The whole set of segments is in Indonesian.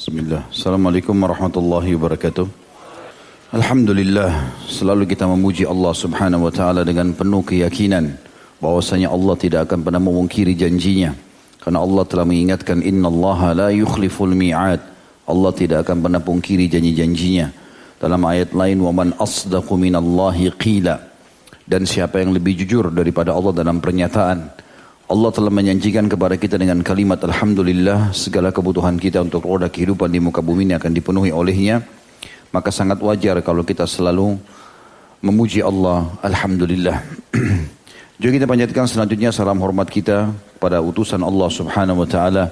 Bismillah. Assalamualaikum warahmatullahi wabarakatuh. Alhamdulillah, selalu kita memuji Allah Subhanahu wa taala dengan penuh keyakinan bahwasanya Allah tidak akan pernah memungkiri janjinya. Karena Allah telah mengingatkan innallaha la yukhliful mi'ad. Allah tidak akan pernah pungkiri janji-janjinya. Dalam ayat lain wa man asdaqu minallahi qila. Dan siapa yang lebih jujur daripada Allah dalam pernyataan. Allah telah menjanjikan kepada kita dengan kalimat Alhamdulillah segala kebutuhan kita untuk roda kehidupan di muka bumi ini akan dipenuhi olehnya. Maka sangat wajar kalau kita selalu memuji Allah Alhamdulillah. Juga kita panjatkan selanjutnya salam hormat kita pada utusan Allah subhanahu wa ta'ala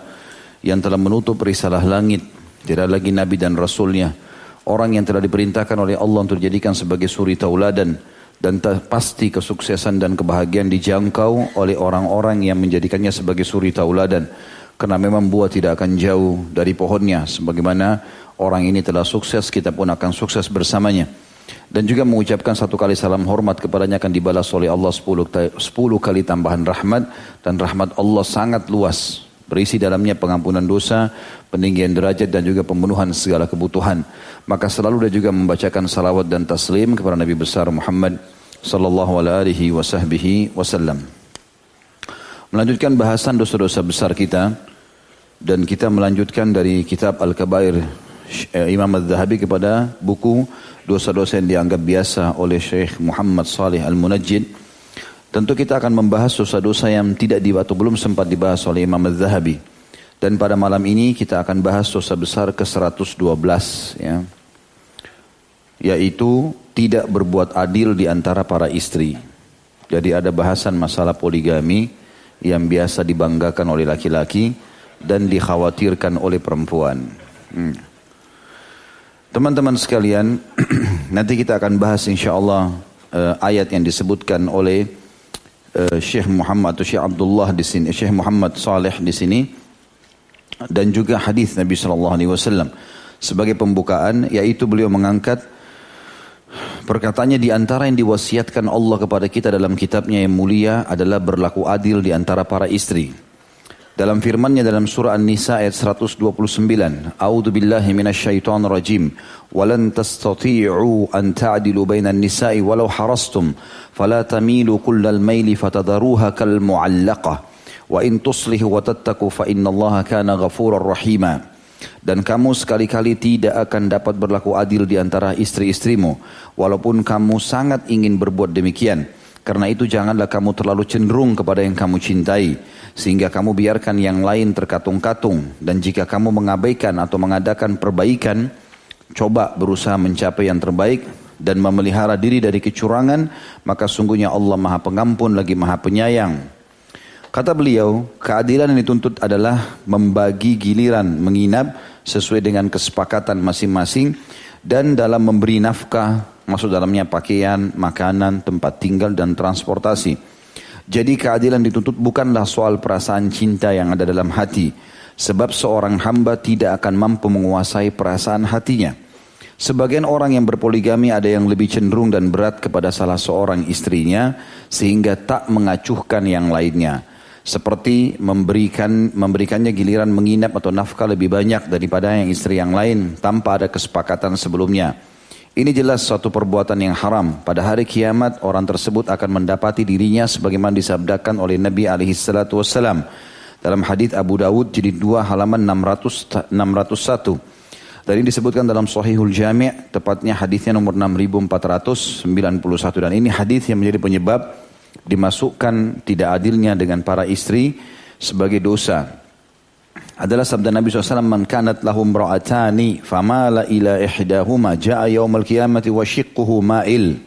yang telah menutup risalah langit. Tidak lagi Nabi dan Rasulnya. Orang yang telah diperintahkan oleh Allah untuk dijadikan sebagai suri tauladan dan pasti kesuksesan dan kebahagiaan dijangkau oleh orang-orang yang menjadikannya sebagai suri tauladan. Karena memang buah tidak akan jauh dari pohonnya sebagaimana orang ini telah sukses kita pun akan sukses bersamanya. Dan juga mengucapkan satu kali salam hormat kepadanya akan dibalas oleh Allah sepuluh, sepuluh kali tambahan rahmat. Dan rahmat Allah sangat luas berisi dalamnya pengampunan dosa, peninggian derajat dan juga pembunuhan segala kebutuhan. Maka selalu dia juga membacakan salawat dan taslim kepada Nabi besar Muhammad sallallahu alaihi wasallam. Melanjutkan bahasan dosa-dosa besar kita dan kita melanjutkan dari kitab Al-Kabair eh, Imam Az-Zahabi kepada buku dosa-dosa yang dianggap biasa oleh Syekh Muhammad Salih Al-Munajjid Tentu kita akan membahas dosa-dosa yang tidak dibatu belum sempat dibahas oleh Imam Az-Zahabi. Dan pada malam ini kita akan bahas dosa besar ke-112 ya. Yaitu tidak berbuat adil di antara para istri. Jadi ada bahasan masalah poligami yang biasa dibanggakan oleh laki-laki dan dikhawatirkan oleh perempuan. Hmm. Teman-teman sekalian, nanti kita akan bahas insya Allah uh, ayat yang disebutkan oleh uh, Syekh Muhammad atau Syekh Abdullah di sini, Syekh Muhammad Saleh di sini dan juga hadis Nabi Shallallahu Alaihi Wasallam sebagai pembukaan yaitu beliau mengangkat perkataannya di antara yang diwasiatkan Allah kepada kita dalam kitabnya yang mulia adalah berlaku adil di antara para istri. Dalam firman-Nya dalam surah An-Nisa ayat 129, A'udzu billahi minasyaitonir rajim. Walan tastati'u an ta'dilu bainan nisa'i walau harastum, fala tamilu kullal maili fatadharuha kal mu'allaqah. Wa in tuslihu wa fa innallaha kana ghafurar rahima. Dan kamu sekali-kali tidak akan dapat berlaku adil di antara istri-istrimu, walaupun kamu sangat ingin berbuat demikian. Karena itu janganlah kamu terlalu cenderung kepada yang kamu cintai. Sehingga kamu biarkan yang lain terkatung-katung. Dan jika kamu mengabaikan atau mengadakan perbaikan, coba berusaha mencapai yang terbaik dan memelihara diri dari kecurangan, maka sungguhnya Allah maha pengampun lagi maha penyayang. Kata beliau, keadilan yang dituntut adalah membagi giliran menginap sesuai dengan kesepakatan masing-masing dan dalam memberi nafkah Masuk dalamnya pakaian, makanan, tempat tinggal dan transportasi. Jadi keadilan dituntut bukanlah soal perasaan cinta yang ada dalam hati. Sebab seorang hamba tidak akan mampu menguasai perasaan hatinya. Sebagian orang yang berpoligami ada yang lebih cenderung dan berat kepada salah seorang istrinya sehingga tak mengacuhkan yang lainnya. Seperti memberikan memberikannya giliran menginap atau nafkah lebih banyak daripada yang istri yang lain tanpa ada kesepakatan sebelumnya. Ini jelas suatu perbuatan yang haram. Pada hari kiamat orang tersebut akan mendapati dirinya sebagaimana disabdakan oleh Nabi alaihi salatu wasallam dalam hadis Abu Dawud jilid 2 halaman 600 601. Dan ini disebutkan dalam Sahihul Jami' tepatnya hadisnya nomor 6491 dan ini hadis yang menjadi penyebab dimasukkan tidak adilnya dengan para istri sebagai dosa. Adalah sabda Nabi SAW man kanat lahum ra'atani famala ila ihdahuma ja'a yawmal qiyamati wa shiqquhu ma'il.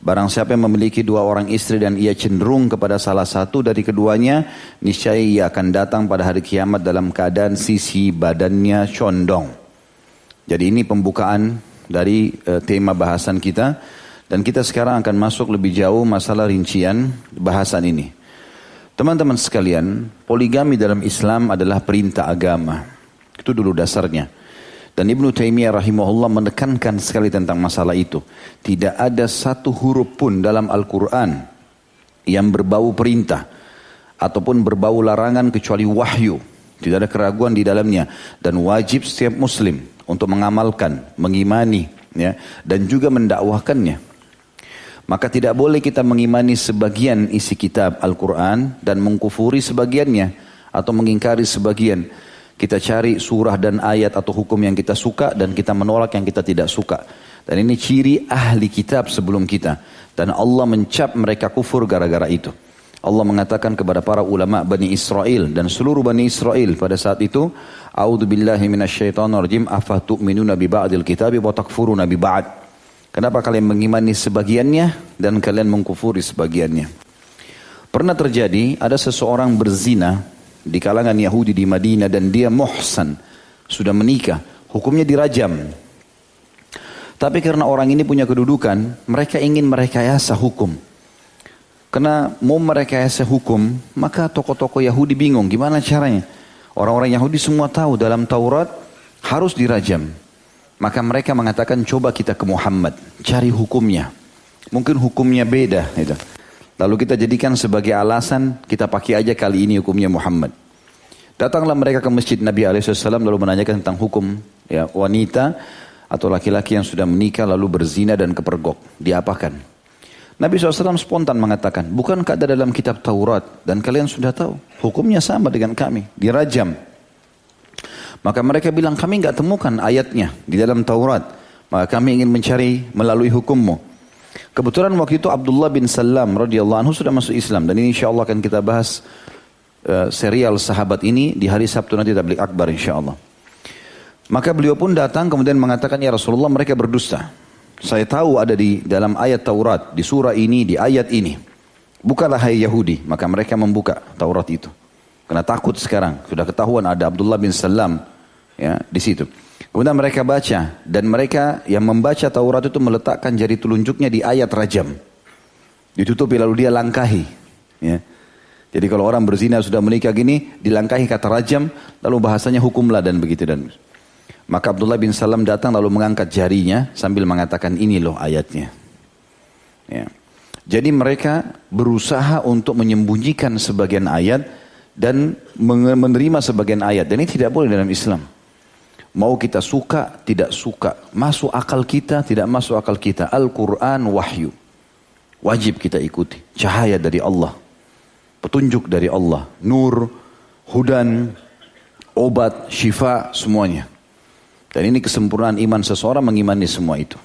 Barang siapa yang memiliki dua orang istri dan ia cenderung kepada salah satu dari keduanya, niscaya ia akan datang pada hari kiamat dalam keadaan sisi badannya condong. Jadi ini pembukaan dari uh, tema bahasan kita dan kita sekarang akan masuk lebih jauh masalah rincian bahasan ini. Teman-teman sekalian, poligami dalam Islam adalah perintah agama. Itu dulu dasarnya. Dan Ibnu Taimiyah rahimahullah menekankan sekali tentang masalah itu. Tidak ada satu huruf pun dalam Al-Quran yang berbau perintah. Ataupun berbau larangan kecuali wahyu. Tidak ada keraguan di dalamnya. Dan wajib setiap muslim untuk mengamalkan, mengimani, ya, dan juga mendakwahkannya. Maka tidak boleh kita mengimani sebagian isi kitab Al-Quran dan mengkufuri sebagiannya atau mengingkari sebagian. Kita cari surah dan ayat atau hukum yang kita suka dan kita menolak yang kita tidak suka. Dan ini ciri ahli kitab sebelum kita. Dan Allah mencap mereka kufur gara-gara itu. Allah mengatakan kepada para ulama Bani Israel dan seluruh Bani Israel pada saat itu, A'udzu billahi minasyaitonir bi ba'dil kitabi wa bi ba'd. Kenapa kalian mengimani sebagiannya dan kalian mengkufuri sebagiannya? Pernah terjadi ada seseorang berzina di kalangan Yahudi di Madinah dan dia muhsan, sudah menikah, hukumnya dirajam. Tapi karena orang ini punya kedudukan, mereka ingin merekayasa hukum. Karena mau merekayasa hukum, maka tokoh-tokoh Yahudi bingung gimana caranya. Orang-orang Yahudi semua tahu dalam Taurat harus dirajam. Maka mereka mengatakan coba kita ke Muhammad, cari hukumnya. Mungkin hukumnya beda. Gitu. Lalu kita jadikan sebagai alasan kita pakai aja kali ini hukumnya Muhammad. Datanglah mereka ke masjid Nabi SAW lalu menanyakan tentang hukum ya wanita atau laki-laki yang sudah menikah lalu berzina dan kepergok. Diapakan? Nabi SAW spontan mengatakan, bukankah ada dalam kitab Taurat dan kalian sudah tahu hukumnya sama dengan kami, dirajam. Maka mereka bilang kami nggak temukan ayatnya di dalam Taurat, maka kami ingin mencari melalui hukummu. Kebetulan waktu itu Abdullah bin Salam radhiyallahu anhu sudah masuk Islam dan ini insya Allah akan kita bahas uh, serial sahabat ini di hari Sabtu nanti tablik akbar insya Allah. Maka beliau pun datang kemudian mengatakan ya Rasulullah mereka berdusta. Saya tahu ada di dalam ayat Taurat, di surah ini, di ayat ini. Bukalah hai Yahudi, maka mereka membuka Taurat itu. Karena takut sekarang, sudah ketahuan ada Abdullah bin Salam ya di situ. Kemudian mereka baca dan mereka yang membaca Taurat itu meletakkan jari telunjuknya di ayat rajam. Ditutupi lalu dia langkahi. Ya. Jadi kalau orang berzina sudah menikah gini, dilangkahi kata rajam, lalu bahasanya hukumlah dan begitu dan. Maka Abdullah bin Salam datang lalu mengangkat jarinya sambil mengatakan ini loh ayatnya. Ya. Jadi mereka berusaha untuk menyembunyikan sebagian ayat dan menerima sebagian ayat. Dan ini tidak boleh dalam Islam. Mau kita suka, tidak suka. Masuk akal kita, tidak masuk akal kita. Al-Quran wahyu. Wajib kita ikuti. Cahaya dari Allah. Petunjuk dari Allah. Nur, hudan, obat, syifa, semuanya. Dan ini kesempurnaan iman seseorang mengimani semua itu.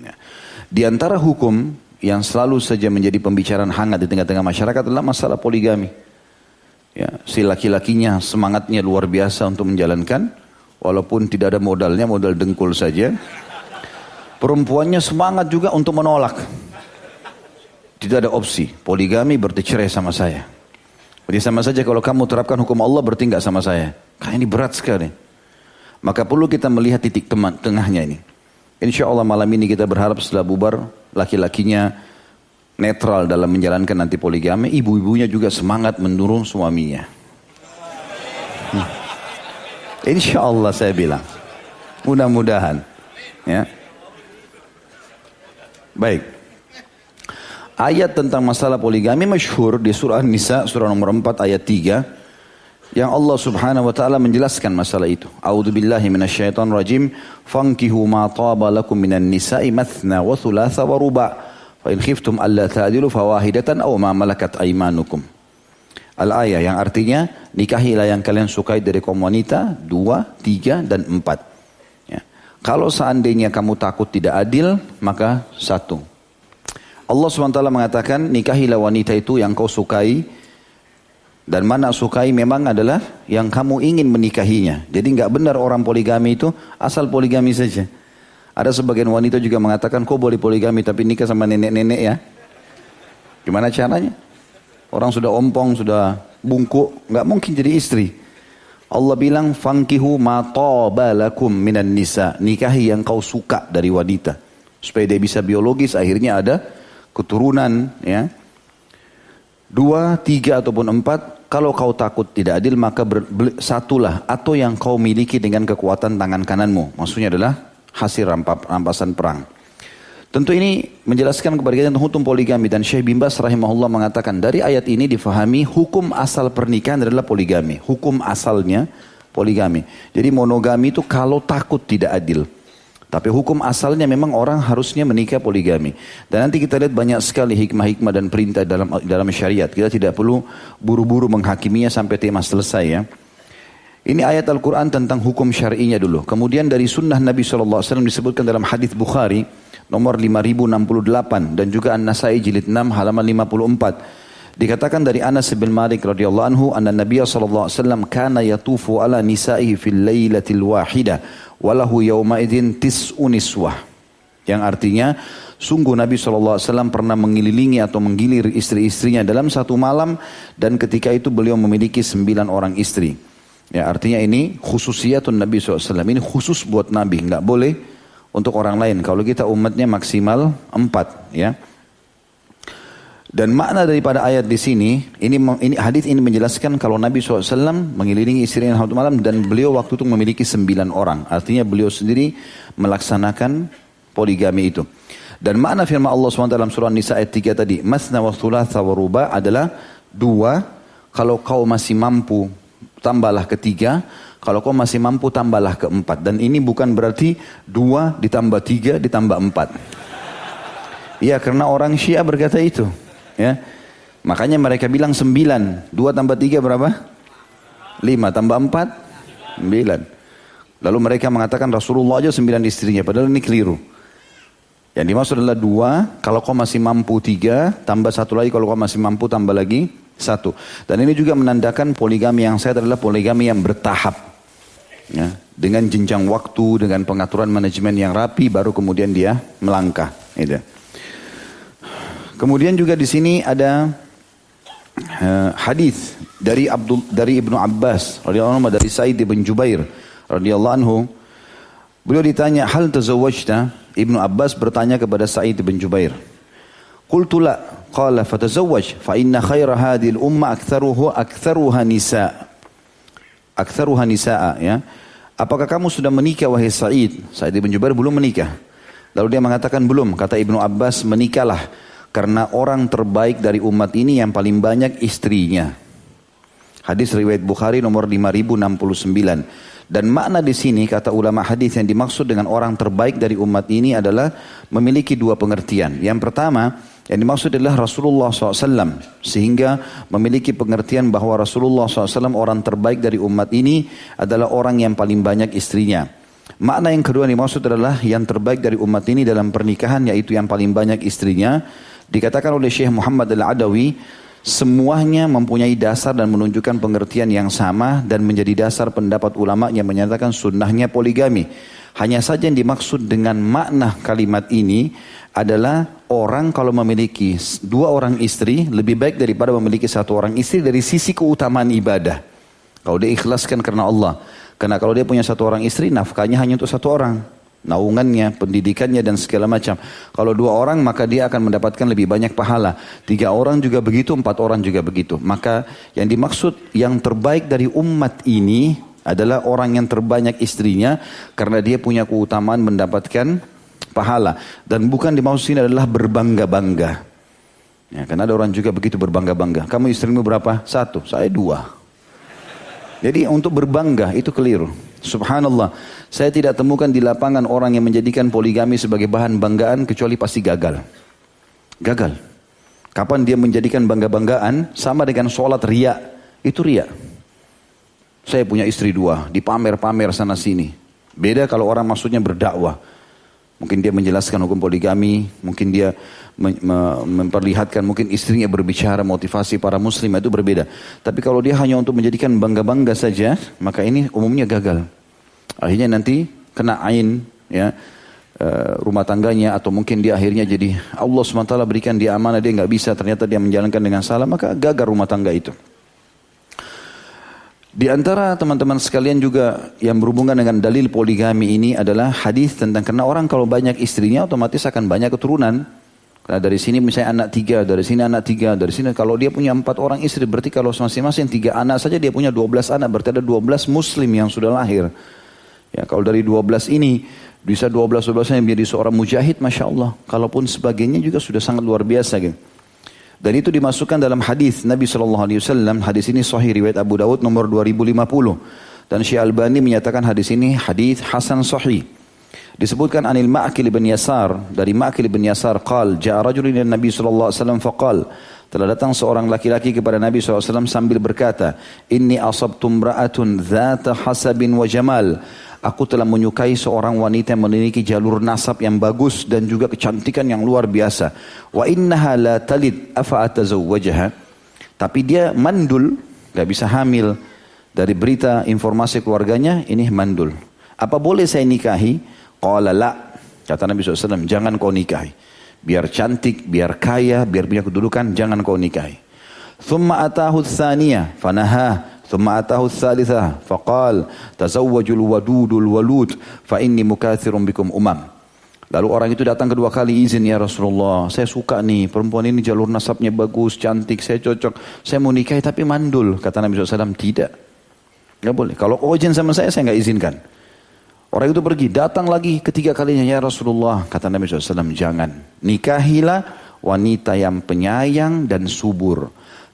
Ya. Di antara hukum yang selalu saja menjadi pembicaraan hangat di tengah-tengah masyarakat adalah masalah poligami. Ya, si laki-lakinya semangatnya luar biasa untuk menjalankan, walaupun tidak ada modalnya, modal dengkul saja. Perempuannya semangat juga untuk menolak. Tidak ada opsi. Poligami berarti cerai sama saya. Berarti sama saja kalau kamu terapkan hukum Allah berarti enggak sama saya. Karena ini berat sekali. Maka perlu kita melihat titik tengahnya ini. Insya Allah malam ini kita berharap setelah bubar laki-lakinya netral dalam menjalankan nanti poligami, ibu-ibunya juga semangat mendorong suaminya. Hmm. Insya Allah saya bilang, mudah-mudahan. Ya. Baik. Ayat tentang masalah poligami masyhur di surah Nisa surah nomor 4 ayat 3 yang Allah Subhanahu wa taala menjelaskan masalah itu. A'udzu billahi minasyaitonir rajim. Fankihu ma taba lakum minan nisa'i mathna wa thulatha wa ruba'. In khiftum alla ta'dilu fawahidatan aw ma malakat aymanukum. Al-ayah yang artinya nikahilah yang kalian sukai dari kaum wanita dua, tiga dan empat. Ya. Kalau seandainya kamu takut tidak adil maka satu. Allah SWT mengatakan nikahilah wanita itu yang kau sukai dan mana sukai memang adalah yang kamu ingin menikahinya. Jadi nggak benar orang poligami itu asal poligami saja. Ada sebagian wanita juga mengatakan kok boleh poligami tapi nikah sama nenek-nenek ya. Gimana caranya? Orang sudah ompong, sudah bungkuk, nggak mungkin jadi istri. Allah bilang fankihu ma lakum minan nisa. Nikahi yang kau suka dari wanita. Supaya dia bisa biologis akhirnya ada keturunan ya. Dua, tiga ataupun empat kalau kau takut tidak adil maka ber, satulah atau yang kau miliki dengan kekuatan tangan kananmu. Maksudnya adalah hasil rampa, rampasan perang. Tentu ini menjelaskan kepada kita tentang hukum poligami dan Syekh Bimbas rahimahullah mengatakan dari ayat ini difahami hukum asal pernikahan adalah poligami. Hukum asalnya poligami. Jadi monogami itu kalau takut tidak adil. Tapi hukum asalnya memang orang harusnya menikah poligami. Dan nanti kita lihat banyak sekali hikmah-hikmah dan perintah dalam dalam syariat. Kita tidak perlu buru-buru menghakiminya sampai tema selesai ya. Ini ayat Al-Quran tentang hukum syar'inya dulu. Kemudian dari sunnah Nabi SAW disebutkan dalam hadis Bukhari nomor 5068 dan juga An-Nasai jilid 6 halaman 54. Dikatakan dari Anas bin Malik radhiyallahu anhu anna Nabi sallallahu alaihi wasallam kana yatufu ala nisa'ihi fil lailatil wahida walahu yawma idzin tis'u niswah. Yang artinya sungguh Nabi SAW pernah mengelilingi atau menggilir istri-istrinya dalam satu malam dan ketika itu beliau memiliki sembilan orang istri. Ya artinya ini khususiyatun Nabi SAW. Ini khusus buat Nabi. nggak boleh untuk orang lain. Kalau kita umatnya maksimal empat, ya. Dan makna daripada ayat di sini, ini ini hadis ini menjelaskan kalau Nabi SAW mengelilingi istrinya satu malam dan beliau waktu itu memiliki sembilan orang. Artinya beliau sendiri melaksanakan poligami itu. Dan makna firman Allah SWT dalam surah Nisa ayat 3 tadi, Masna wa thulatha wa adalah dua, kalau kau masih mampu tambahlah ketiga, kalau kau masih mampu tambahlah keempat. Dan ini bukan berarti dua ditambah tiga ditambah empat. Iya karena orang Syiah berkata itu. Ya. Makanya mereka bilang sembilan. Dua tambah tiga berapa? Lima tambah empat? Sembilan. Lalu mereka mengatakan Rasulullah aja sembilan istrinya. Padahal ini keliru. Yang dimaksud adalah dua, kalau kau masih mampu tiga, tambah satu lagi, kalau kau masih mampu tambah lagi satu. Dan ini juga menandakan poligami yang saya adalah poligami yang bertahap. Ya, dengan jenjang waktu, dengan pengaturan manajemen yang rapi, baru kemudian dia melangkah. Gitu. Kemudian juga di sini ada uh, hadis dari Abdul dari Ibnu Abbas radhiyallahu anhu dari Said bin Jubair radhiyallahu anhu. Beliau ditanya, "Hal tazawwajta?" Ibnu Abbas bertanya kepada Said bin Jubair. Qultu la, qala fatazawwaj fa inna khaira hadhihi al-umma aktharuhu aktharuha nisa. Aktharuha nisaa ya. Apakah kamu sudah menikah wahai Sa'id? Sa'id bin Jubair belum menikah. Lalu dia mengatakan belum. Kata Ibnu Abbas menikahlah. Karena orang terbaik dari umat ini yang paling banyak istrinya. Hadis riwayat Bukhari nomor 5069. Dan makna di sini kata ulama hadis yang dimaksud dengan orang terbaik dari umat ini adalah memiliki dua pengertian. Yang pertama, yang dimaksud adalah Rasulullah SAW. Sehingga memiliki pengertian bahwa Rasulullah SAW orang terbaik dari umat ini adalah orang yang paling banyak istrinya. Makna yang kedua yang dimaksud adalah yang terbaik dari umat ini dalam pernikahan yaitu yang paling banyak istrinya. Dikatakan oleh Syekh Muhammad Al-Adawi, semuanya mempunyai dasar dan menunjukkan pengertian yang sama dan menjadi dasar pendapat ulama yang menyatakan sunnahnya poligami. Hanya saja yang dimaksud dengan makna kalimat ini adalah orang kalau memiliki dua orang istri lebih baik daripada memiliki satu orang istri dari sisi keutamaan ibadah. Kalau dia ikhlaskan karena Allah. Karena kalau dia punya satu orang istri, nafkahnya hanya untuk satu orang. Naungannya, pendidikannya dan segala macam. Kalau dua orang maka dia akan mendapatkan lebih banyak pahala. Tiga orang juga begitu, empat orang juga begitu. Maka yang dimaksud yang terbaik dari umat ini adalah orang yang terbanyak istrinya karena dia punya keutamaan mendapatkan pahala. Dan bukan dimaksud sini adalah berbangga-bangga. Ya, karena ada orang juga begitu berbangga-bangga. Kamu istrimu berapa? Satu. Saya dua. Jadi untuk berbangga itu keliru. Subhanallah. Saya tidak temukan di lapangan orang yang menjadikan poligami sebagai bahan banggaan kecuali pasti gagal. Gagal. Kapan dia menjadikan bangga-banggaan sama dengan sholat ria. Itu ria. Saya punya istri dua. Dipamer-pamer sana sini. Beda kalau orang maksudnya berdakwah. Mungkin dia menjelaskan hukum poligami, mungkin dia memperlihatkan mungkin istrinya berbicara motivasi para muslim itu berbeda. Tapi kalau dia hanya untuk menjadikan bangga-bangga saja, maka ini umumnya gagal. Akhirnya nanti kena ain ya eh, rumah tangganya atau mungkin dia akhirnya jadi Allah SWT berikan dia amanah dia nggak bisa ternyata dia menjalankan dengan salah maka gagal rumah tangga itu. Di antara teman-teman sekalian juga yang berhubungan dengan dalil poligami ini adalah hadis tentang karena orang kalau banyak istrinya otomatis akan banyak keturunan. Karena dari sini misalnya anak tiga, dari sini anak tiga, dari sini kalau dia punya empat orang istri berarti kalau masing-masing tiga anak saja dia punya dua belas anak berarti ada dua belas muslim yang sudah lahir. Ya kalau dari dua belas ini Bisa 12-12 yang menjadi seorang mujahid, Masya Allah. Kalaupun sebagainya juga sudah sangat luar biasa gitu. Dan itu dimasukkan dalam hadis Nabi Shallallahu Alaihi Wasallam. Hadis ini Sahih riwayat Abu Dawud nomor 2050. Dan Syekh Albani menyatakan hadis ini hadis Hasan Sahih. Disebutkan Anil Ma'kil bin Yasar dari Ma'kil bin Yasar qal ja'a rajulun Nabi sallallahu alaihi wasallam faqal telah datang seorang laki-laki kepada Nabi SAW sambil berkata, Inni asabtum ra'atun dhata hasabin wa jamal. Aku telah menyukai seorang wanita yang memiliki jalur nasab yang bagus dan juga kecantikan yang luar biasa. Wa innaha la talid afa. Tapi dia mandul, gak bisa hamil. Dari berita informasi keluarganya, ini mandul. Apa boleh saya nikahi? Qala la. Kata Nabi SAW, jangan kau nikahi biar cantik, biar kaya, biar punya kedudukan, jangan kau nikahi. Thumma atahu tsaniyah fanaha atahu tsalitsah faqal tazawwajul wadudul walud fa inni mukatsirun bikum umam. Lalu orang itu datang kedua kali izin ya Rasulullah. Saya suka nih perempuan ini jalur nasabnya bagus, cantik, saya cocok. Saya mau nikahi tapi mandul. Kata Nabi SAW tidak. Gak boleh. Kalau kau izin sama saya, saya nggak izinkan. Orang itu pergi, datang lagi ketiga kalinya, ya Rasulullah. Kata Nabi SAW, jangan. Nikahilah wanita yang penyayang dan subur.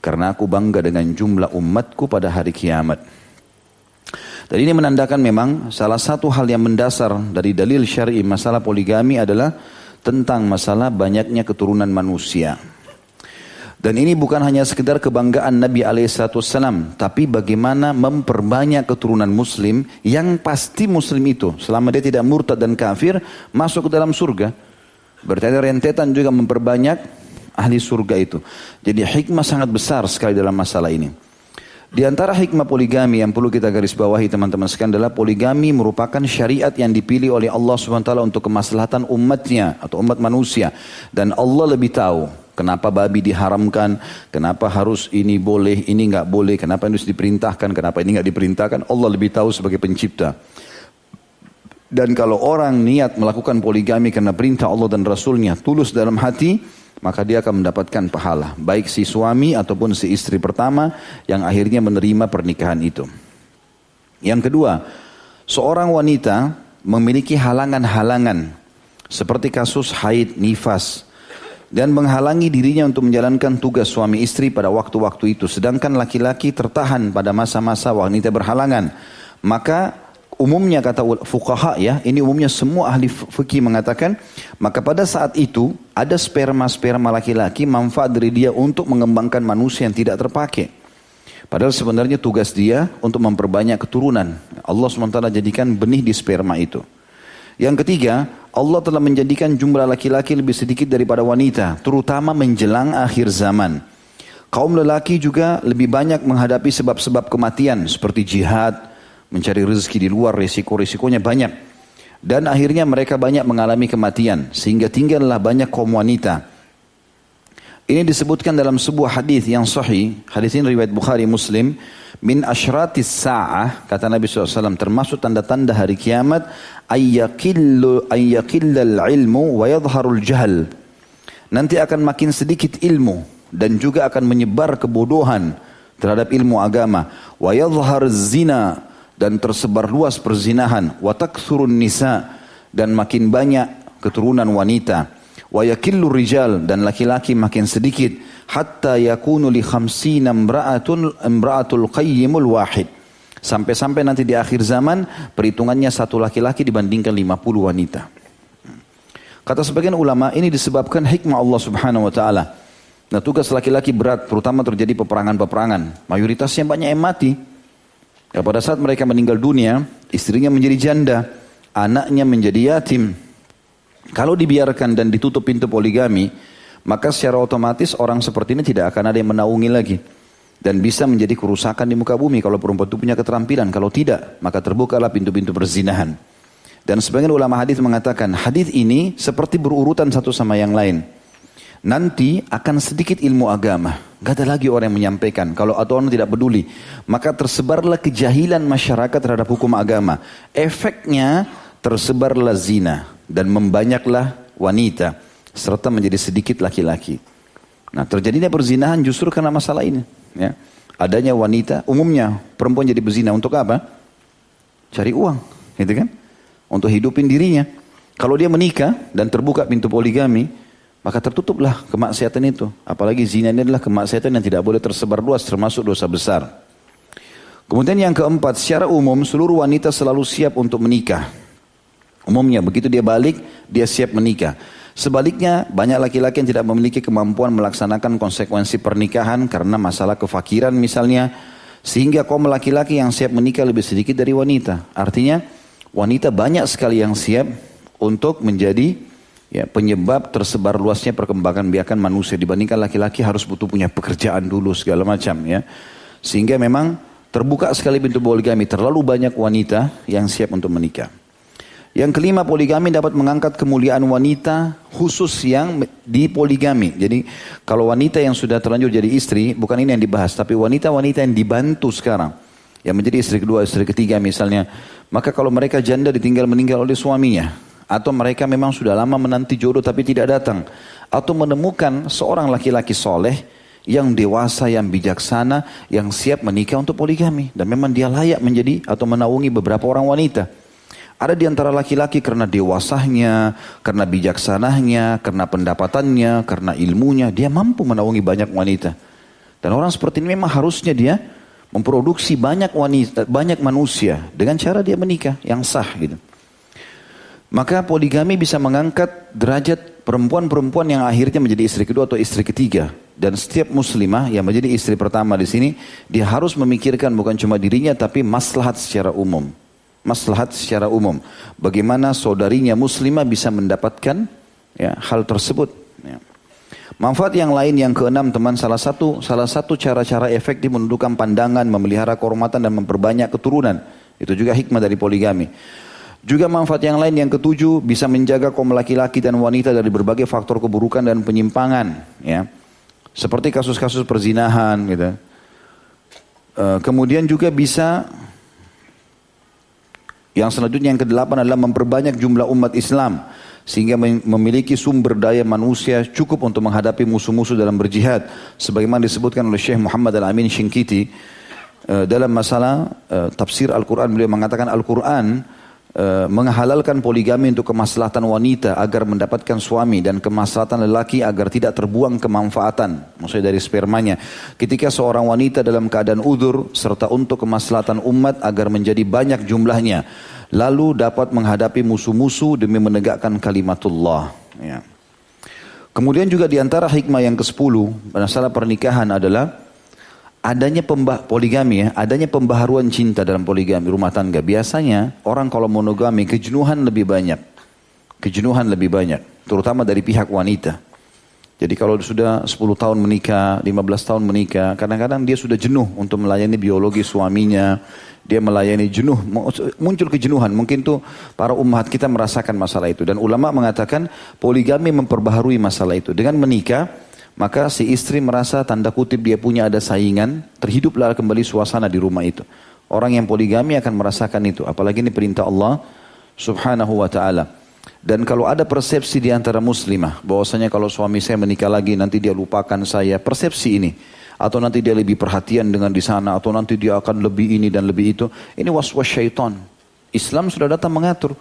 Karena aku bangga dengan jumlah umatku pada hari kiamat. Dan ini menandakan memang salah satu hal yang mendasar dari dalil syari masalah poligami adalah tentang masalah banyaknya keturunan manusia. Dan ini bukan hanya sekedar kebanggaan Nabi Alaihissalam, tapi bagaimana memperbanyak keturunan Muslim yang pasti Muslim itu selama dia tidak murtad dan kafir masuk ke dalam surga. Berarti rentetan juga memperbanyak ahli surga itu. Jadi hikmah sangat besar sekali dalam masalah ini. Di antara hikmah poligami yang perlu kita garis bawahi teman-teman sekalian adalah poligami merupakan syariat yang dipilih oleh Allah SWT untuk kemaslahatan umatnya atau umat manusia. Dan Allah lebih tahu Kenapa babi diharamkan? Kenapa harus ini boleh, ini nggak boleh? Kenapa ini harus diperintahkan? Kenapa ini nggak diperintahkan? Allah lebih tahu sebagai pencipta. Dan kalau orang niat melakukan poligami karena perintah Allah dan Rasulnya tulus dalam hati, maka dia akan mendapatkan pahala. Baik si suami ataupun si istri pertama yang akhirnya menerima pernikahan itu. Yang kedua, seorang wanita memiliki halangan-halangan seperti kasus haid, nifas, dan menghalangi dirinya untuk menjalankan tugas suami istri pada waktu-waktu itu. Sedangkan laki-laki tertahan pada masa-masa wanita berhalangan. Maka umumnya kata fukaha ya, ini umumnya semua ahli fikih mengatakan, maka pada saat itu ada sperma-sperma laki-laki manfaat dari dia untuk mengembangkan manusia yang tidak terpakai. Padahal sebenarnya tugas dia untuk memperbanyak keturunan. Allah SWT jadikan benih di sperma itu. Yang ketiga, Allah telah menjadikan jumlah laki-laki lebih sedikit daripada wanita, terutama menjelang akhir zaman. Kaum lelaki juga lebih banyak menghadapi sebab-sebab kematian seperti jihad, mencari rezeki di luar, risiko-risikonya banyak. Dan akhirnya mereka banyak mengalami kematian, sehingga tinggallah banyak kaum wanita. Ini disebutkan dalam sebuah hadis yang sahih, hadis ini riwayat Bukhari Muslim, min asyratis sa'ah, kata Nabi SAW, termasuk tanda-tanda hari kiamat, ayyakillu ayyakillal ilmu wa yadharul jahal. Nanti akan makin sedikit ilmu dan juga akan menyebar kebodohan terhadap ilmu agama. Wa yadhhar zina dan tersebar luas perzinahan. Wa takthurun nisa dan makin banyak keturunan wanita. Wa yakillu rijal dan laki-laki makin sedikit hatta yakunu li khamsina imra'atun imra'atul qayyimul wahid. Sampai-sampai nanti di akhir zaman perhitungannya satu laki-laki dibandingkan 50 wanita. Kata sebagian ulama ini disebabkan hikmah Allah subhanahu wa ta'ala. Nah tugas laki-laki berat terutama terjadi peperangan-peperangan. Mayoritasnya banyak yang mati. Ya, pada saat mereka meninggal dunia, istrinya menjadi janda, anaknya menjadi yatim. Kalau dibiarkan dan ditutup pintu poligami, maka secara otomatis orang seperti ini tidak akan ada yang menaungi lagi. Dan bisa menjadi kerusakan di muka bumi kalau perempuan itu punya keterampilan. Kalau tidak, maka terbukalah pintu-pintu perzinahan. Dan sebagian ulama hadis mengatakan, hadis ini seperti berurutan satu sama yang lain. Nanti akan sedikit ilmu agama. Gak ada lagi orang yang menyampaikan. Kalau atau orang tidak peduli. Maka tersebarlah kejahilan masyarakat terhadap hukum agama. Efeknya tersebarlah zina. Dan membanyaklah wanita serta menjadi sedikit laki-laki. Nah terjadinya perzinahan justru karena masalah ini. Ya. Adanya wanita, umumnya perempuan jadi berzina untuk apa? Cari uang, gitu kan? Untuk hidupin dirinya. Kalau dia menikah dan terbuka pintu poligami, maka tertutuplah kemaksiatan itu. Apalagi zina ini adalah kemaksiatan yang tidak boleh tersebar luas termasuk dosa besar. Kemudian yang keempat, secara umum seluruh wanita selalu siap untuk menikah. Umumnya begitu dia balik, dia siap menikah. Sebaliknya, banyak laki-laki yang tidak memiliki kemampuan melaksanakan konsekuensi pernikahan karena masalah kefakiran misalnya, sehingga kaum laki-laki yang siap menikah lebih sedikit dari wanita. Artinya, wanita banyak sekali yang siap untuk menjadi ya, penyebab tersebar luasnya perkembangan biakan manusia dibandingkan laki-laki harus butuh punya pekerjaan dulu segala macam ya. Sehingga memang terbuka sekali pintu poligami, terlalu banyak wanita yang siap untuk menikah. Yang kelima poligami dapat mengangkat kemuliaan wanita khusus yang di poligami. Jadi kalau wanita yang sudah terlanjur jadi istri, bukan ini yang dibahas, tapi wanita-wanita yang dibantu sekarang. Yang menjadi istri kedua, istri ketiga misalnya. Maka kalau mereka janda ditinggal meninggal oleh suaminya. Atau mereka memang sudah lama menanti jodoh tapi tidak datang. Atau menemukan seorang laki-laki soleh yang dewasa, yang bijaksana, yang siap menikah untuk poligami. Dan memang dia layak menjadi atau menaungi beberapa orang wanita. Ada di antara laki-laki karena dewasanya, karena bijaksananya, karena pendapatannya, karena ilmunya, dia mampu menaungi banyak wanita. Dan orang seperti ini memang harusnya dia memproduksi banyak wanita, banyak manusia dengan cara dia menikah yang sah gitu. Maka poligami bisa mengangkat derajat perempuan-perempuan yang akhirnya menjadi istri kedua atau istri ketiga. Dan setiap muslimah yang menjadi istri pertama di sini, dia harus memikirkan bukan cuma dirinya tapi maslahat secara umum maslahat secara umum. Bagaimana saudarinya muslimah bisa mendapatkan ya, hal tersebut. Ya. Manfaat yang lain yang keenam teman salah satu salah satu cara-cara efektif menundukkan pandangan, memelihara kehormatan dan memperbanyak keturunan. Itu juga hikmah dari poligami. Juga manfaat yang lain yang ketujuh bisa menjaga kaum laki-laki dan wanita dari berbagai faktor keburukan dan penyimpangan, ya. Seperti kasus-kasus perzinahan gitu. Uh, kemudian juga bisa yang selanjutnya yang kedelapan adalah memperbanyak jumlah umat Islam sehingga memiliki sumber daya manusia cukup untuk menghadapi musuh-musuh dalam berjihad sebagaimana disebutkan oleh Syekh Muhammad Al-Amin Shinkiti eh, dalam masalah eh, tafsir Al-Qur'an beliau mengatakan Al-Qur'an Eh, menghalalkan poligami untuk kemaslahatan wanita agar mendapatkan suami dan kemaslahatan lelaki agar tidak terbuang kemanfaatan, maksudnya dari spermanya. Ketika seorang wanita dalam keadaan udur serta untuk kemaslahatan umat agar menjadi banyak jumlahnya, lalu dapat menghadapi musuh-musuh demi menegakkan kalimatullah. Ya. Kemudian juga di antara hikmah yang ke-10 masalah pernikahan adalah adanya pembah poligami ya, adanya pembaharuan cinta dalam poligami rumah tangga. Biasanya orang kalau monogami kejenuhan lebih banyak. Kejenuhan lebih banyak, terutama dari pihak wanita. Jadi kalau sudah 10 tahun menikah, 15 tahun menikah, kadang-kadang dia sudah jenuh untuk melayani biologi suaminya, dia melayani jenuh, muncul kejenuhan. Mungkin tuh para umat kita merasakan masalah itu. Dan ulama mengatakan poligami memperbaharui masalah itu. Dengan menikah, maka si istri merasa tanda kutip dia punya ada saingan, terhiduplah kembali suasana di rumah itu. Orang yang poligami akan merasakan itu, apalagi ini perintah Allah Subhanahu wa taala. Dan kalau ada persepsi di antara muslimah bahwasanya kalau suami saya menikah lagi nanti dia lupakan saya, persepsi ini atau nanti dia lebih perhatian dengan di sana atau nanti dia akan lebih ini dan lebih itu, ini was-was syaitan. Islam sudah datang mengatur.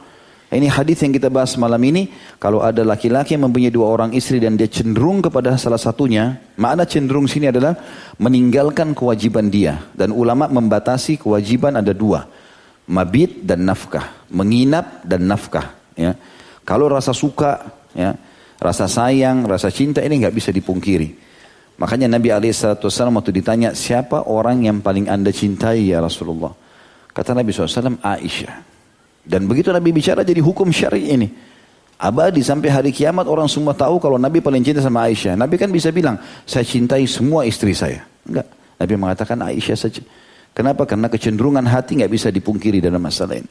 Ini hadis yang kita bahas malam ini. Kalau ada laki-laki yang mempunyai dua orang istri dan dia cenderung kepada salah satunya, makna cenderung sini adalah meninggalkan kewajiban dia. Dan ulama membatasi kewajiban ada dua, mabit dan nafkah, menginap dan nafkah. Ya. Kalau rasa suka, ya, rasa sayang, rasa cinta ini nggak bisa dipungkiri. Makanya Nabi SAW waktu ditanya siapa orang yang paling anda cintai ya Rasulullah. Kata Nabi SAW Aisyah. Dan begitu Nabi bicara jadi hukum syari ini. Abadi sampai hari kiamat orang semua tahu kalau Nabi paling cinta sama Aisyah. Nabi kan bisa bilang, saya cintai semua istri saya. Enggak. Nabi mengatakan Aisyah saja. Kenapa? Karena kecenderungan hati nggak bisa dipungkiri dalam masalah ini.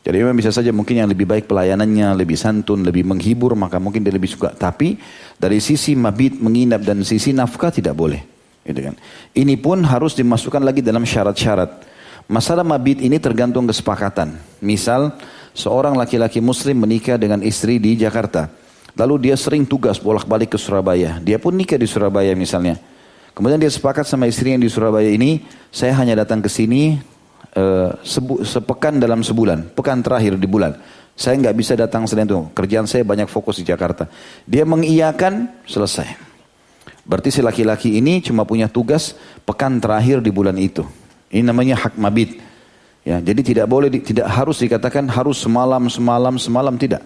Jadi memang bisa saja mungkin yang lebih baik pelayanannya, lebih santun, lebih menghibur, maka mungkin dia lebih suka. Tapi dari sisi mabit, menginap, dan sisi nafkah tidak boleh. Gitu kan. Ini pun harus dimasukkan lagi dalam syarat-syarat. Masalah mabit ini tergantung kesepakatan. Misal, seorang laki-laki muslim menikah dengan istri di Jakarta. Lalu dia sering tugas bolak-balik ke Surabaya. Dia pun nikah di Surabaya misalnya. Kemudian dia sepakat sama istri yang di Surabaya ini, saya hanya datang ke sini uh, sepekan dalam sebulan, pekan terakhir di bulan. Saya nggak bisa datang selain itu. Kerjaan saya banyak fokus di Jakarta. Dia mengiyakan, selesai. Berarti si laki-laki ini cuma punya tugas pekan terakhir di bulan itu. Ini namanya hak mabit. Ya, jadi tidak boleh, tidak harus dikatakan harus semalam, semalam, semalam tidak.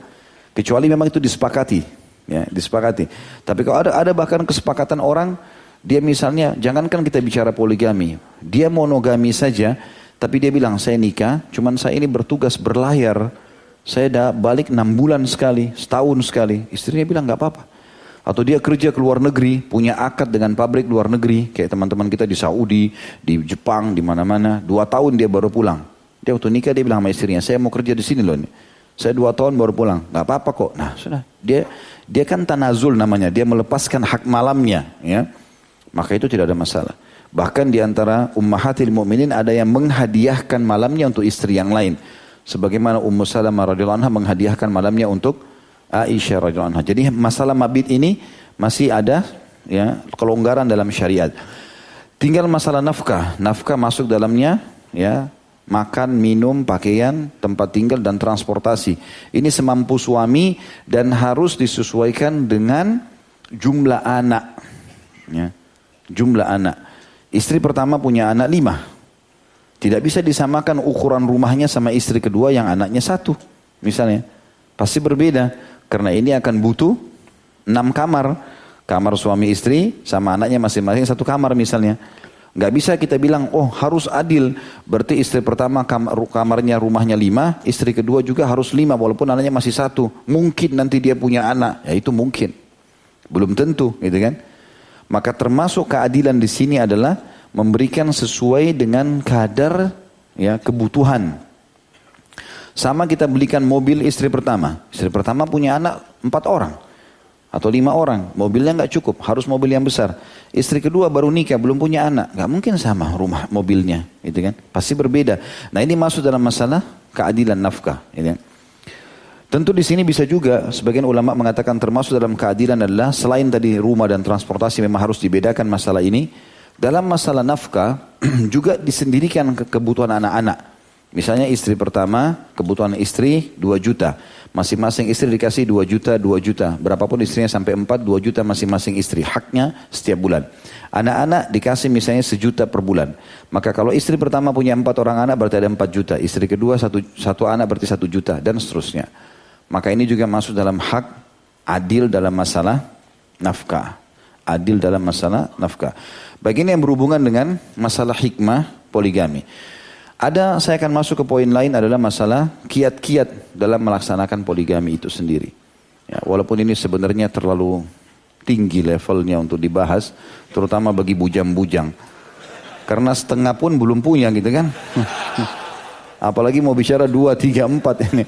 Kecuali memang itu disepakati, ya, disepakati. Tapi kalau ada ada bahkan kesepakatan orang, dia misalnya, jangankan kita bicara poligami, dia monogami saja, tapi dia bilang saya nikah, cuman saya ini bertugas berlayar saya dah balik enam bulan sekali, setahun sekali. Istrinya bilang nggak apa-apa. Atau dia kerja ke luar negeri, punya akad dengan pabrik luar negeri, kayak teman-teman kita di Saudi, di Jepang, di mana-mana. Dua tahun dia baru pulang. Dia waktu nikah dia bilang sama istrinya, saya mau kerja di sini loh. Saya dua tahun baru pulang, nggak apa-apa kok. Nah sudah, dia dia kan tanazul namanya, dia melepaskan hak malamnya, ya. Maka itu tidak ada masalah. Bahkan di antara ummahatil mu'minin ada yang menghadiahkan malamnya untuk istri yang lain. Sebagaimana Ummu Salamah radhiyallahu anha menghadiahkan malamnya untuk Aisyah radhiyallahu anha. Jadi masalah mabit ini masih ada ya kelonggaran dalam syariat. Tinggal masalah nafkah. Nafkah masuk dalamnya ya makan, minum, pakaian, tempat tinggal dan transportasi. Ini semampu suami dan harus disesuaikan dengan jumlah anak. Ya. Jumlah anak. Istri pertama punya anak lima. Tidak bisa disamakan ukuran rumahnya sama istri kedua yang anaknya satu. Misalnya. Pasti berbeda. Karena ini akan butuh enam kamar. Kamar suami istri sama anaknya masing-masing satu kamar misalnya. Gak bisa kita bilang, oh harus adil. Berarti istri pertama kamar, kamarnya rumahnya lima, istri kedua juga harus lima walaupun anaknya masih satu. Mungkin nanti dia punya anak, ya itu mungkin. Belum tentu, gitu kan. Maka termasuk keadilan di sini adalah memberikan sesuai dengan kadar ya kebutuhan. Sama kita belikan mobil istri pertama. Istri pertama punya anak empat orang atau lima orang. Mobilnya nggak cukup, harus mobil yang besar. Istri kedua baru nikah, belum punya anak, nggak mungkin sama rumah mobilnya, gitu kan? Pasti berbeda. Nah ini masuk dalam masalah keadilan nafkah, gitu kan? Tentu di sini bisa juga sebagian ulama mengatakan termasuk dalam keadilan adalah selain tadi rumah dan transportasi memang harus dibedakan masalah ini dalam masalah nafkah juga disendirikan ke kebutuhan anak-anak. Misalnya istri pertama, kebutuhan istri 2 juta. Masing-masing istri dikasih 2 juta, 2 juta. Berapapun istrinya sampai 4, 2 juta masing-masing istri. Haknya setiap bulan. Anak-anak dikasih misalnya sejuta per bulan. Maka kalau istri pertama punya 4 orang anak berarti ada 4 juta. Istri kedua satu, satu anak berarti 1 juta dan seterusnya. Maka ini juga masuk dalam hak adil dalam masalah nafkah. Adil dalam masalah nafkah. Bagian yang berhubungan dengan masalah hikmah poligami. Ada, saya akan masuk ke poin lain adalah masalah kiat-kiat dalam melaksanakan poligami itu sendiri. Ya, walaupun ini sebenarnya terlalu tinggi levelnya untuk dibahas, terutama bagi bujang-bujang. Karena setengah pun belum punya gitu kan. Apalagi mau bicara dua, tiga, empat ini.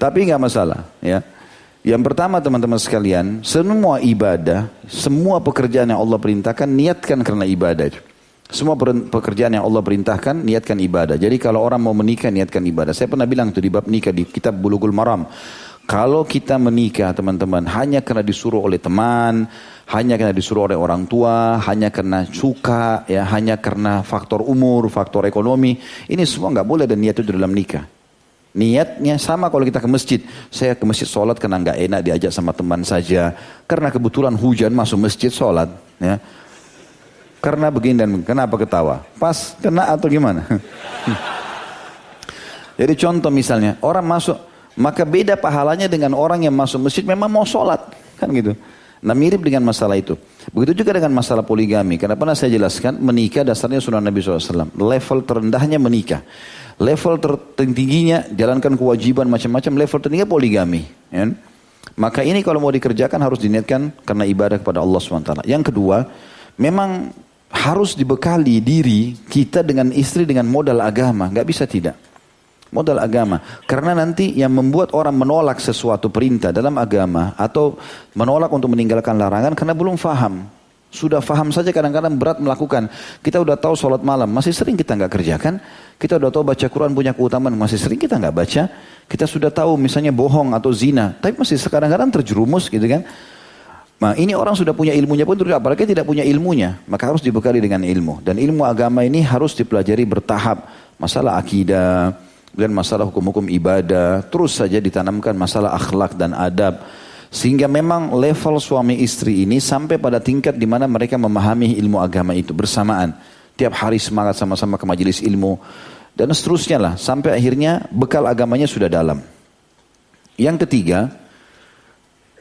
Tapi nggak masalah ya. Yang pertama teman-teman sekalian, semua ibadah, semua pekerjaan yang Allah perintahkan, niatkan karena ibadah Semua pekerjaan yang Allah perintahkan, niatkan ibadah. Jadi kalau orang mau menikah, niatkan ibadah. Saya pernah bilang itu di bab nikah di kitab Bulughul Maram. Kalau kita menikah teman-teman hanya karena disuruh oleh teman, hanya karena disuruh oleh orang tua, hanya karena suka, ya, hanya karena faktor umur, faktor ekonomi, ini semua nggak boleh dan niat itu dalam nikah. Niatnya sama kalau kita ke masjid. Saya ke masjid sholat karena nggak enak diajak sama teman saja. Karena kebetulan hujan masuk masjid sholat. Ya. Karena begini dan kenapa ketawa? Pas kena atau gimana? Jadi contoh misalnya orang masuk maka beda pahalanya dengan orang yang masuk masjid memang mau sholat kan gitu. Nah mirip dengan masalah itu. Begitu juga dengan masalah poligami. Karena pernah saya jelaskan menikah dasarnya sunnah Nabi SAW. Level terendahnya menikah. Level tertingginya jalankan kewajiban macam-macam. Level tertingginya poligami. Ya. Maka ini kalau mau dikerjakan harus diniatkan karena ibadah kepada Allah SWT. Yang kedua, memang harus dibekali diri kita dengan istri dengan modal agama. Gak bisa tidak modal agama. Karena nanti yang membuat orang menolak sesuatu perintah dalam agama atau menolak untuk meninggalkan larangan karena belum faham. Sudah faham saja kadang-kadang berat melakukan. Kita udah tahu sholat malam, masih sering kita nggak kerjakan. Kita udah tahu baca Quran punya keutamaan, masih sering kita nggak baca. Kita sudah tahu misalnya bohong atau zina, tapi masih kadang-kadang terjerumus gitu kan. Nah ini orang sudah punya ilmunya pun tidak, apalagi tidak punya ilmunya. Maka harus dibekali dengan ilmu. Dan ilmu agama ini harus dipelajari bertahap. Masalah akidah, dan masalah hukum-hukum ibadah, terus saja ditanamkan masalah akhlak dan adab. Sehingga memang level suami istri ini sampai pada tingkat di mana mereka memahami ilmu agama itu bersamaan. Tiap hari semangat sama-sama ke majelis ilmu. Dan seterusnya lah. Sampai akhirnya bekal agamanya sudah dalam. Yang ketiga,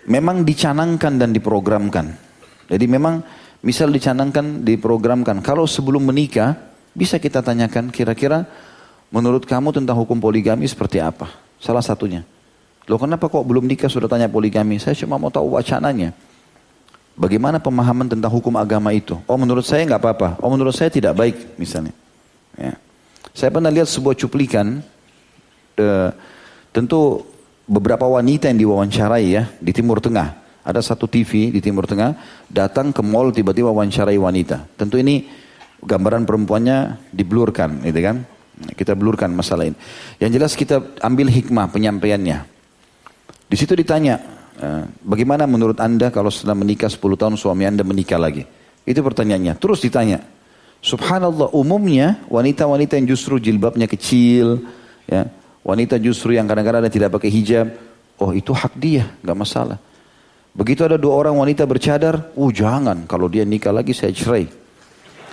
memang dicanangkan dan diprogramkan. Jadi memang misal dicanangkan, diprogramkan. Kalau sebelum menikah, bisa kita tanyakan kira-kira menurut kamu tentang hukum poligami seperti apa? Salah satunya. Loh kenapa kok belum nikah sudah tanya poligami? Saya cuma mau tahu wacananya. Bagaimana pemahaman tentang hukum agama itu? Oh menurut saya nggak apa-apa. Oh menurut saya tidak baik misalnya. Ya. Saya pernah lihat sebuah cuplikan. Uh, tentu beberapa wanita yang diwawancarai ya di Timur Tengah. Ada satu TV di Timur Tengah datang ke mall tiba-tiba wawancarai wanita. Tentu ini gambaran perempuannya diblurkan, gitu kan? Kita blurkan masalah ini. Yang jelas kita ambil hikmah penyampaiannya. Di situ ditanya, eh, bagaimana menurut anda kalau setelah menikah 10 tahun suami anda menikah lagi? Itu pertanyaannya. Terus ditanya, Subhanallah umumnya wanita-wanita yang justru jilbabnya kecil, ya, Wanita justru yang kadang-kadang tidak pakai hijab, oh itu hak dia, nggak masalah. Begitu ada dua orang wanita bercadar, oh jangan, kalau dia nikah lagi saya cerai.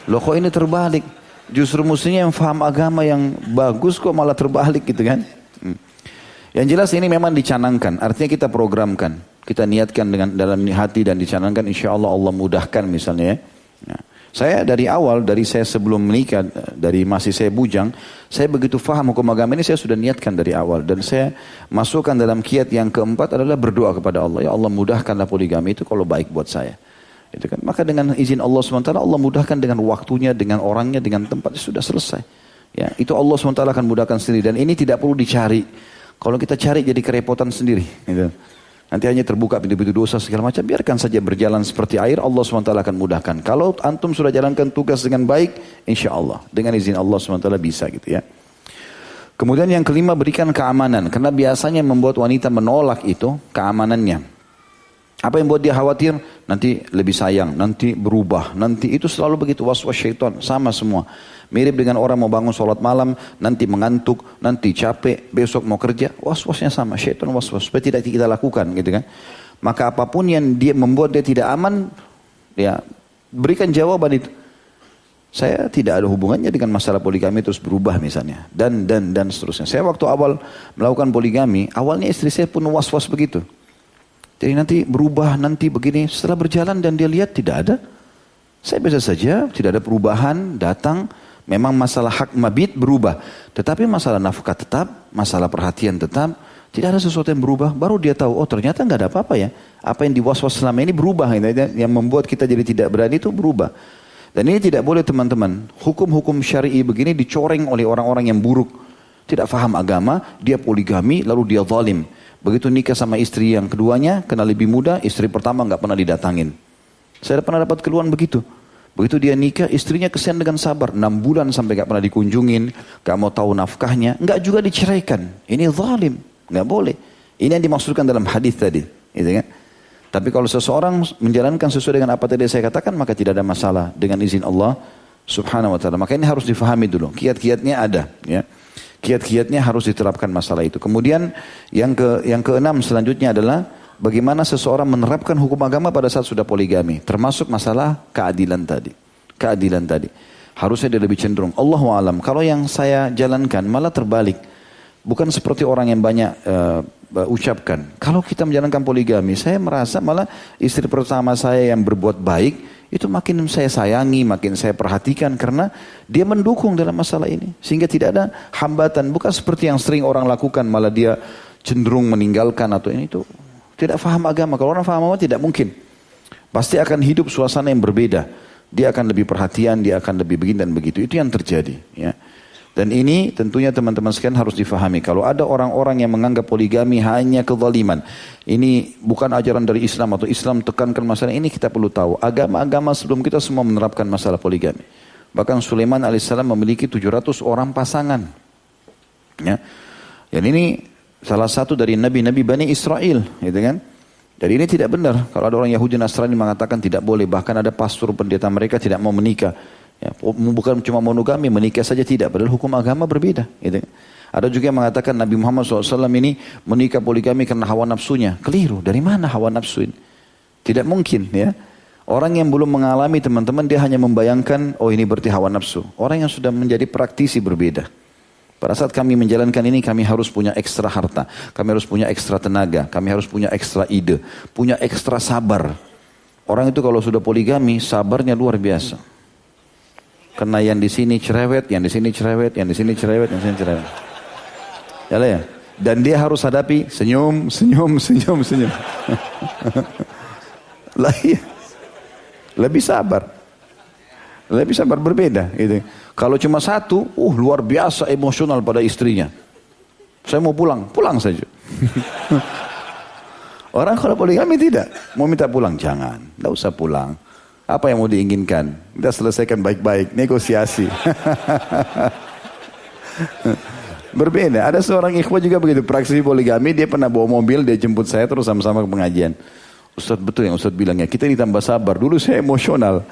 Loh kok ini terbalik? Justru mestinya yang faham agama yang bagus kok malah terbalik gitu kan. Hmm. Yang jelas ini memang dicanangkan, artinya kita programkan. Kita niatkan dengan dalam hati dan dicanangkan insya Allah Allah mudahkan misalnya ya. Nah. Saya dari awal, dari saya sebelum menikah, dari masih saya bujang, saya begitu faham hukum agama ini saya sudah niatkan dari awal. Dan saya masukkan dalam kiat yang keempat adalah berdoa kepada Allah. Ya Allah mudahkanlah poligami itu kalau baik buat saya. Itu kan. Maka dengan izin Allah SWT, Allah mudahkan dengan waktunya, dengan orangnya, dengan tempatnya sudah selesai. Ya, itu Allah SWT akan mudahkan sendiri. Dan ini tidak perlu dicari. Kalau kita cari jadi kerepotan sendiri. Gitu. Nanti hanya terbuka pintu-pintu dosa segala macam. Biarkan saja berjalan seperti air. Allah SWT akan mudahkan. Kalau antum sudah jalankan tugas dengan baik. Insya Allah. Dengan izin Allah SWT bisa gitu ya. Kemudian yang kelima berikan keamanan. Karena biasanya membuat wanita menolak itu keamanannya. Apa yang buat dia khawatir? Nanti lebih sayang, nanti berubah, nanti itu selalu begitu was-was syaitan, sama semua. Mirip dengan orang mau bangun sholat malam, nanti mengantuk, nanti capek, besok mau kerja, was-wasnya sama. Syaitan was-was, supaya tidak kita lakukan gitu kan. Maka apa pun yang dia membuat dia tidak aman, ya berikan jawaban itu. Saya tidak ada hubungannya dengan masalah poligami terus berubah misalnya. Dan, dan, dan seterusnya. Saya waktu awal melakukan poligami, awalnya istri saya pun was-was begitu. Jadi nanti berubah, nanti begini. Setelah berjalan dan dia lihat tidak ada. Saya biasa saja, tidak ada perubahan, datang, Memang masalah hak mabit berubah. Tetapi masalah nafkah tetap, masalah perhatian tetap. Tidak ada sesuatu yang berubah. Baru dia tahu, oh ternyata nggak ada apa-apa ya. Apa yang diwas-was selama ini berubah. Yang membuat kita jadi tidak berani itu berubah. Dan ini tidak boleh teman-teman. Hukum-hukum syari'i begini dicoreng oleh orang-orang yang buruk. Tidak faham agama, dia poligami, lalu dia zalim. Begitu nikah sama istri yang keduanya, kena lebih muda, istri pertama nggak pernah didatangin. Saya pernah dapat keluhan begitu. Begitu dia nikah, istrinya kesian dengan sabar. Enam bulan sampai gak pernah dikunjungin, gak mau tahu nafkahnya. Enggak juga diceraikan. Ini zalim, nggak boleh. Ini yang dimaksudkan dalam hadis tadi. Gitu kan? Tapi kalau seseorang menjalankan sesuai dengan apa tadi saya katakan, maka tidak ada masalah dengan izin Allah subhanahu wa ta'ala. Maka ini harus difahami dulu. Kiat-kiatnya ada. Ya. Kiat-kiatnya harus diterapkan masalah itu. Kemudian yang ke yang keenam selanjutnya adalah bagaimana seseorang menerapkan hukum agama pada saat sudah poligami. Termasuk masalah keadilan tadi. Keadilan tadi. Harusnya dia lebih cenderung. Allah alam. Kalau yang saya jalankan malah terbalik. Bukan seperti orang yang banyak uh, ucapkan. Kalau kita menjalankan poligami, saya merasa malah istri pertama saya yang berbuat baik, itu makin saya sayangi, makin saya perhatikan karena dia mendukung dalam masalah ini. Sehingga tidak ada hambatan. Bukan seperti yang sering orang lakukan, malah dia cenderung meninggalkan atau ini itu tidak faham agama. Kalau orang faham agama tidak mungkin. Pasti akan hidup suasana yang berbeda. Dia akan lebih perhatian, dia akan lebih begini dan begitu. Itu yang terjadi. Ya. Dan ini tentunya teman-teman sekalian harus difahami. Kalau ada orang-orang yang menganggap poligami hanya kezaliman. Ini bukan ajaran dari Islam atau Islam tekankan masalah ini kita perlu tahu. Agama-agama sebelum kita semua menerapkan masalah poligami. Bahkan Sulaiman alaihissalam memiliki 700 orang pasangan. Ya. Dan ini salah satu dari nabi-nabi Bani Israel, gitu kan? Jadi ini tidak benar. Kalau ada orang Yahudi Nasrani mengatakan tidak boleh, bahkan ada pastor pendeta mereka tidak mau menikah. Ya, bukan cuma monogami, menikah saja tidak. Padahal hukum agama berbeda. Gitu. Ada juga yang mengatakan Nabi Muhammad SAW ini menikah poligami karena hawa nafsunya. Keliru. Dari mana hawa nafsu ini? Tidak mungkin ya. Orang yang belum mengalami teman-teman dia hanya membayangkan oh ini berarti hawa nafsu. Orang yang sudah menjadi praktisi berbeda. Pada saat kami menjalankan ini kami harus punya ekstra harta. Kami harus punya ekstra tenaga. Kami harus punya ekstra ide. Punya ekstra sabar. Orang itu kalau sudah poligami sabarnya luar biasa. Karena yang di sini cerewet, yang di sini cerewet, yang di sini cerewet, yang di sini cerewet. Ya ya. Dan dia harus hadapi senyum, senyum, senyum, senyum. lah iya. Lebih sabar. Lebih sabar berbeda. Gitu. Kalau cuma satu, uh luar biasa emosional pada istrinya. Saya mau pulang, pulang saja. Orang kalau poligami tidak. Mau minta pulang, jangan. Tidak usah pulang. Apa yang mau diinginkan? Kita selesaikan baik-baik, negosiasi. Berbeda. Ada seorang ikhwah juga begitu. Praktisi poligami, dia pernah bawa mobil, dia jemput saya terus sama-sama ke pengajian. Ustadz betul yang Ustadz bilangnya, kita ditambah sabar. Dulu saya emosional.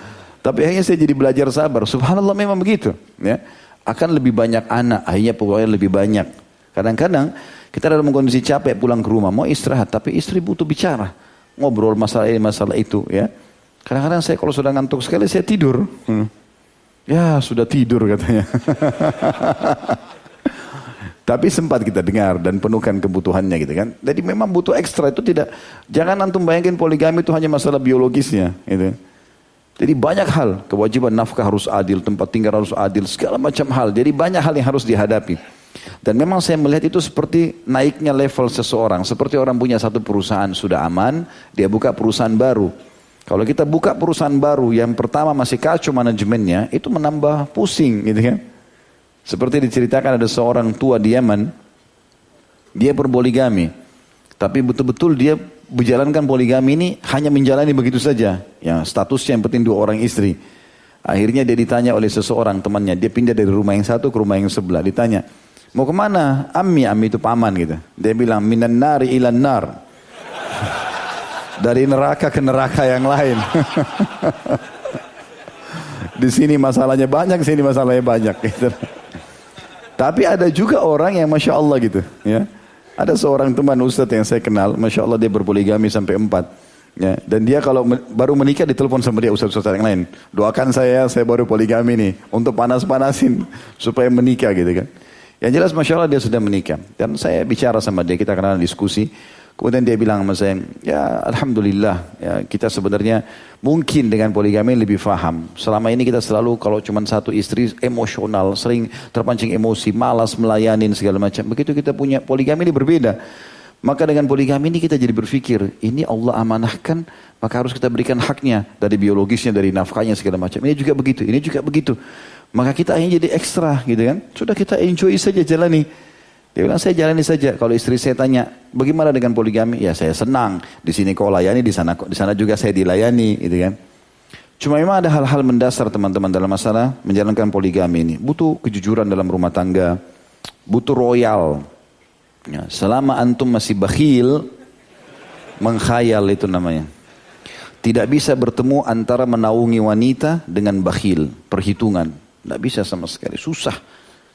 Tapi akhirnya saya jadi belajar sabar. Subhanallah memang begitu. Ya. Akan lebih banyak anak, akhirnya pokoknya lebih banyak. Kadang-kadang kita dalam kondisi capek pulang ke rumah, mau istirahat. Tapi istri butuh bicara. Ngobrol masalah ini, masalah itu. ya. Kadang-kadang saya kalau sudah ngantuk sekali, saya tidur. Hmm. Ya sudah tidur katanya. Tapi sempat kita dengar dan penuhkan kebutuhannya gitu kan. Jadi memang butuh ekstra itu tidak. Jangan antum bayangin poligami itu hanya masalah biologisnya gitu. Jadi banyak hal, kewajiban nafkah harus adil, tempat tinggal harus adil, segala macam hal. Jadi banyak hal yang harus dihadapi. Dan memang saya melihat itu seperti naiknya level seseorang. Seperti orang punya satu perusahaan sudah aman, dia buka perusahaan baru. Kalau kita buka perusahaan baru yang pertama masih kacau manajemennya, itu menambah pusing gitu kan. Seperti diceritakan ada seorang tua di Yaman, dia berpoligami. Tapi betul-betul dia menjalankan poligami ini hanya menjalani begitu saja. Ya, statusnya yang penting dua orang istri. Akhirnya dia ditanya oleh seseorang temannya. Dia pindah dari rumah yang satu ke rumah yang sebelah. Ditanya, mau ke mana? Ami, ami itu paman gitu. Dia bilang, minan nari ilan nar. dari neraka ke neraka yang lain. Di sini masalahnya banyak, sini masalahnya banyak. Gitu. Tapi ada juga orang yang Masya Allah gitu. ya. Ada seorang teman Ustadz yang saya kenal, Masya Allah dia berpoligami sampai empat. Ya, dan dia kalau baru menikah ditelepon sama dia ustadz-ustadz yang lain. Doakan saya, saya baru poligami nih. Untuk panas-panasin supaya menikah gitu kan. Yang jelas Masya Allah dia sudah menikah. Dan saya bicara sama dia, kita kenal diskusi. Kemudian dia bilang sama saya, ya Alhamdulillah ya, kita sebenarnya mungkin dengan poligami lebih faham. Selama ini kita selalu kalau cuma satu istri emosional, sering terpancing emosi, malas melayani segala macam. Begitu kita punya poligami ini berbeda. Maka dengan poligami ini kita jadi berpikir, ini Allah amanahkan, maka harus kita berikan haknya dari biologisnya, dari nafkahnya segala macam. Ini juga begitu, ini juga begitu. Maka kita akhirnya jadi ekstra gitu kan. Sudah kita enjoy saja jalani. Dia bilang saya jalani saja. Kalau istri saya tanya, bagaimana dengan poligami? Ya saya senang. Di sini kau layani, di sana di sana juga saya dilayani, gitu kan. Cuma memang ada hal-hal mendasar teman-teman dalam masalah menjalankan poligami ini. Butuh kejujuran dalam rumah tangga, butuh royal. Ya, selama antum masih bakhil, mengkhayal itu namanya. Tidak bisa bertemu antara menaungi wanita dengan bakhil, perhitungan. Tidak bisa sama sekali, susah.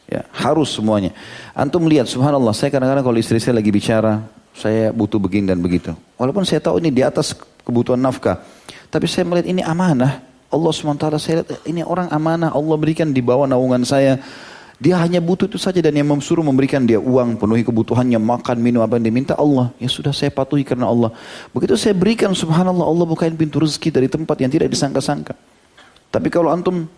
Ya, harus semuanya. Antum lihat, subhanallah, saya kadang-kadang kalau istri saya lagi bicara, saya butuh begini dan begitu. Walaupun saya tahu ini di atas kebutuhan nafkah. Tapi saya melihat ini amanah. Allah SWT saya lihat ini orang amanah. Allah berikan di bawah naungan saya. Dia hanya butuh itu saja dan yang memsuruh memberikan dia uang, penuhi kebutuhannya, makan, minum apa yang diminta Allah. Ya sudah saya patuhi karena Allah. Begitu saya berikan subhanallah Allah bukain pintu rezeki dari tempat yang tidak disangka-sangka. Tapi kalau antum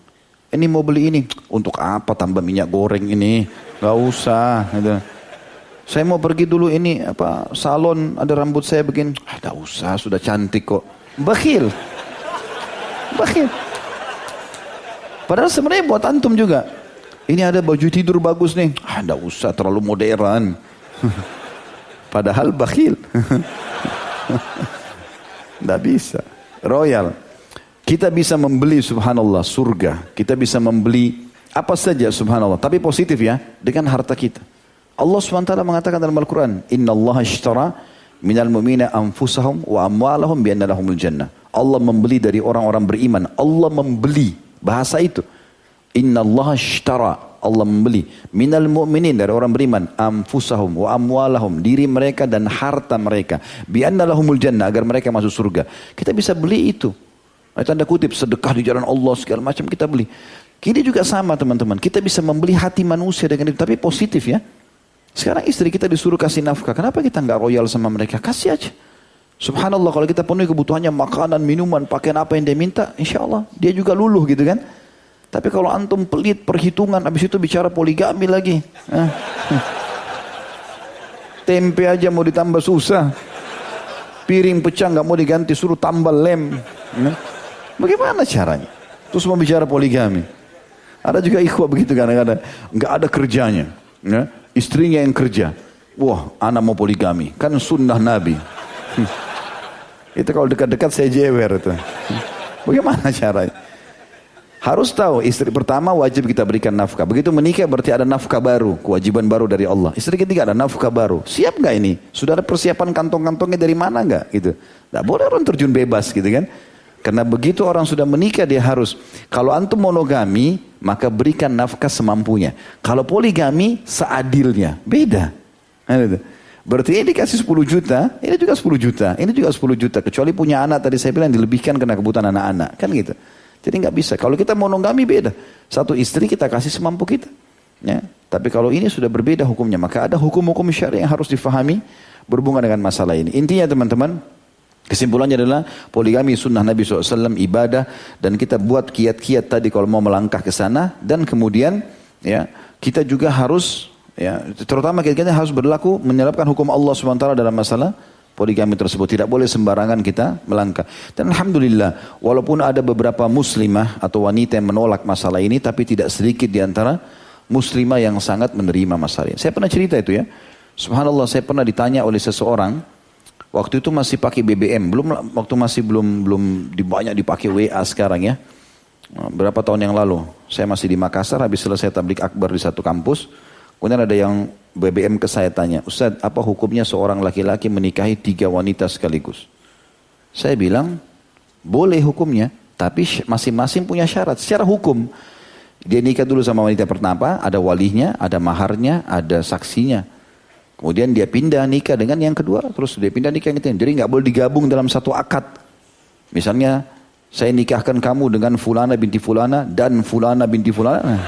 ini mau beli ini. Untuk apa tambah minyak goreng ini? Gak usah. Gitu. Saya mau pergi dulu ini apa salon ada rambut saya bikin. Ah, gak usah, sudah cantik kok. Bakhil. Bakhil. Padahal sebenarnya buat antum juga. Ini ada baju tidur bagus nih. Ah, gak usah, terlalu modern. Padahal bakhil. Tidak bisa. Royal. Kita bisa membeli subhanallah surga. Kita bisa membeli apa saja subhanallah. Tapi positif ya. Dengan harta kita. Allah SWT mengatakan dalam Al-Quran. Inna Allah ishtara minal mu'mina anfusahum wa amwalahum bianna lahumul jannah. Allah membeli dari orang-orang beriman. Allah membeli. Bahasa itu. Inna Allah ishtara. Allah membeli minal mu'minin dari orang beriman anfusahum wa amwalahum diri mereka dan harta mereka bi lahumul jannah agar mereka masuk surga. Kita bisa beli itu. Tanda kutip sedekah di jalan Allah segala macam kita beli. Kini juga sama teman-teman. Kita bisa membeli hati manusia dengan itu tapi positif ya. Sekarang istri kita disuruh kasih nafkah. Kenapa kita nggak royal sama mereka? Kasih aja. Subhanallah kalau kita penuhi kebutuhannya makanan, minuman, pakaian apa yang dia minta, insya Allah dia juga luluh gitu kan. Tapi kalau antum pelit perhitungan, habis itu bicara poligami lagi. Eh. Tempe aja mau ditambah susah. Piring pecah nggak mau diganti, suruh tambah lem. Eh. Bagaimana caranya? Terus mau bicara poligami. Ada juga ikhwah begitu kadang-kadang. Nggak ada kerjanya. Ya. Istrinya yang kerja. Wah, anak mau poligami. Kan sunnah Nabi. Itu kalau dekat-dekat saya jewer itu. Bagaimana caranya? Harus tahu istri pertama wajib kita berikan nafkah. Begitu menikah berarti ada nafkah baru, kewajiban baru dari Allah. Istri ketiga ada nafkah baru. Siap nggak ini? Sudah ada persiapan kantong-kantongnya dari mana nggak? Gitu. Tidak boleh orang terjun bebas gitu kan? Karena begitu orang sudah menikah dia harus. Kalau antum monogami maka berikan nafkah semampunya. Kalau poligami seadilnya. Beda. Nah, Berarti ini dikasih 10 juta, ini juga 10 juta, ini juga 10 juta. Kecuali punya anak tadi saya bilang dilebihkan karena kebutuhan anak-anak. Kan gitu. Jadi nggak bisa. Kalau kita monogami beda. Satu istri kita kasih semampu kita. Ya. Tapi kalau ini sudah berbeda hukumnya. Maka ada hukum-hukum syariah yang harus difahami berhubungan dengan masalah ini. Intinya teman-teman, Kesimpulannya adalah poligami sunnah Nabi SAW ibadah dan kita buat kiat-kiat tadi kalau mau melangkah ke sana. Dan kemudian ya kita juga harus ya terutama kita harus berlaku menyerapkan hukum Allah SWT dalam masalah poligami tersebut. Tidak boleh sembarangan kita melangkah. Dan alhamdulillah walaupun ada beberapa muslimah atau wanita yang menolak masalah ini tapi tidak sedikit di antara muslimah yang sangat menerima masalah ini. Saya pernah cerita itu ya. Subhanallah saya pernah ditanya oleh seseorang Waktu itu masih pakai BBM, belum waktu masih belum belum banyak dipakai WA sekarang ya. Berapa tahun yang lalu, saya masih di Makassar, habis selesai tablik akbar di satu kampus. Kemudian ada yang BBM ke saya tanya, Ustaz, apa hukumnya seorang laki-laki menikahi tiga wanita sekaligus? Saya bilang, boleh hukumnya, tapi masing-masing punya syarat. Secara hukum, dia nikah dulu sama wanita pertama, ada walinya, ada maharnya, ada saksinya. Kemudian dia pindah nikah dengan yang kedua, terus dia pindah nikah yang ketiga. Jadi nggak boleh digabung dalam satu akad. Misalnya, saya nikahkan kamu dengan fulana binti fulana dan fulana binti fulana. Nah,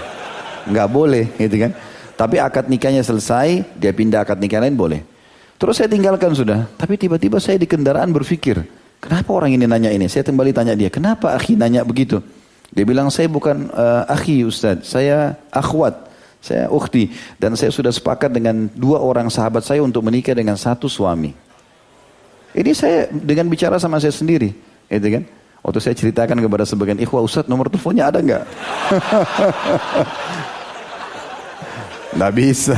nggak boleh, gitu kan. Tapi akad nikahnya selesai, dia pindah akad nikah lain boleh. Terus saya tinggalkan sudah. Tapi tiba-tiba saya di kendaraan berpikir, kenapa orang ini nanya ini? Saya kembali tanya dia, kenapa akhi nanya begitu? Dia bilang, saya bukan uh, akhi Ustaz, saya akhwat. Saya ukhti dan saya sudah sepakat dengan dua orang sahabat saya untuk menikah dengan satu suami. Ini saya dengan bicara sama saya sendiri, itu kan? Waktu saya ceritakan kepada sebagian ikhwah Ustaz nomor teleponnya ada nggak? Nggak bisa.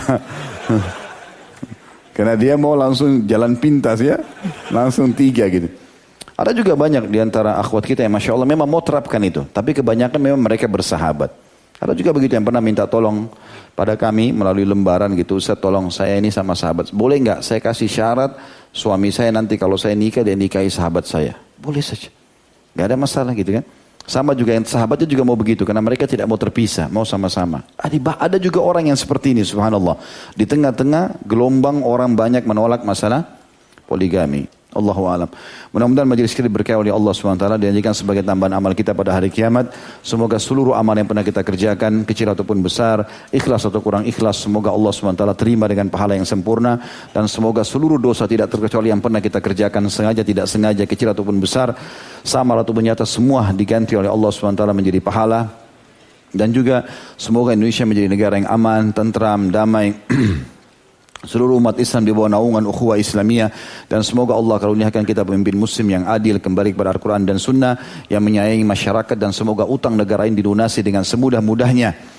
Karena dia mau langsung jalan pintas ya, langsung tiga gitu. Ada juga banyak di antara akhwat kita yang Masya Allah memang mau terapkan itu. Tapi kebanyakan memang mereka bersahabat. Ada juga begitu yang pernah minta tolong pada kami melalui lembaran gitu, Ustaz tolong saya ini sama sahabat. Boleh nggak saya kasih syarat suami saya nanti kalau saya nikah dia nikahi sahabat saya. Boleh saja. Gak ada masalah gitu kan. Sama juga yang sahabatnya juga mau begitu karena mereka tidak mau terpisah, mau sama-sama. Ada juga orang yang seperti ini subhanallah. Di tengah-tengah gelombang orang banyak menolak masalah poligami. Allahu alam. Mudah-mudahan majelis kita berkah oleh Allah SWT dijanjikan sebagai tambahan amal kita pada hari kiamat. Semoga seluruh amal yang pernah kita kerjakan, kecil ataupun besar, ikhlas atau kurang ikhlas, semoga Allah SWT terima dengan pahala yang sempurna. Dan semoga seluruh dosa tidak terkecuali yang pernah kita kerjakan, sengaja tidak sengaja, kecil ataupun besar, sama atau nyata semua diganti oleh Allah SWT menjadi pahala. Dan juga semoga Indonesia menjadi negara yang aman, tentram, damai. seluruh umat Islam di bawah naungan ukhuwah Islamiyah. Dan semoga Allah karuniakan kita pemimpin muslim yang adil kembali kepada Al-Quran dan Sunnah yang menyayangi masyarakat dan semoga utang negara ini dilunasi dengan semudah-mudahnya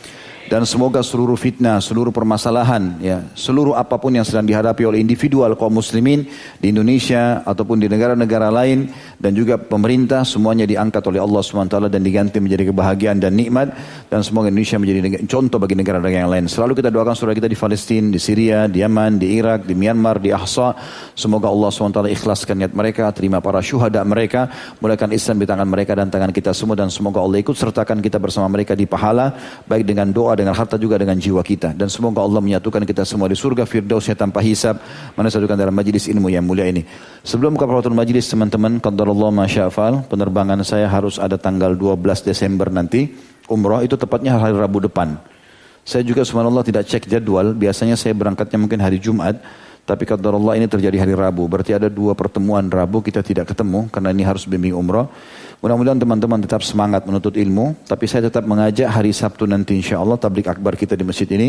dan semoga seluruh fitnah, seluruh permasalahan, ya, seluruh apa pun yang sedang dihadapi oleh individual kaum muslimin di Indonesia ataupun di negara-negara lain dan juga pemerintah semuanya diangkat oleh Allah SWT dan diganti menjadi kebahagiaan dan nikmat dan semoga Indonesia menjadi contoh bagi negara-negara yang lain. Selalu kita doakan saudara kita di Palestina, di Syria, di Yaman, di Irak, di Myanmar, di Ahsa. Semoga Allah SWT ikhlaskan niat mereka, terima para syuhada mereka, mulakan Islam di tangan mereka dan tangan kita semua dan semoga Allah ikut sertakan kita bersama mereka di pahala baik dengan doa dengan harta juga dengan jiwa kita. Dan semoga Allah menyatukan kita semua di surga firdausnya tanpa hisab. Mana satukan dalam majlis ilmu yang mulia ini. Sebelum ke perwakilan majlis teman-teman, qadarullah masyafal, penerbangan saya harus ada tanggal 12 Desember nanti. Umroh itu tepatnya hari Rabu depan. Saya juga subhanallah tidak cek jadwal. Biasanya saya berangkatnya mungkin hari Jumat. Tapi kata Allah ini terjadi hari Rabu. Berarti ada dua pertemuan Rabu kita tidak ketemu. Karena ini harus bimbing umrah. Mudah-mudahan teman-teman tetap semangat menuntut ilmu. Tapi saya tetap mengajak hari Sabtu nanti insya Allah tablik akbar kita di masjid ini.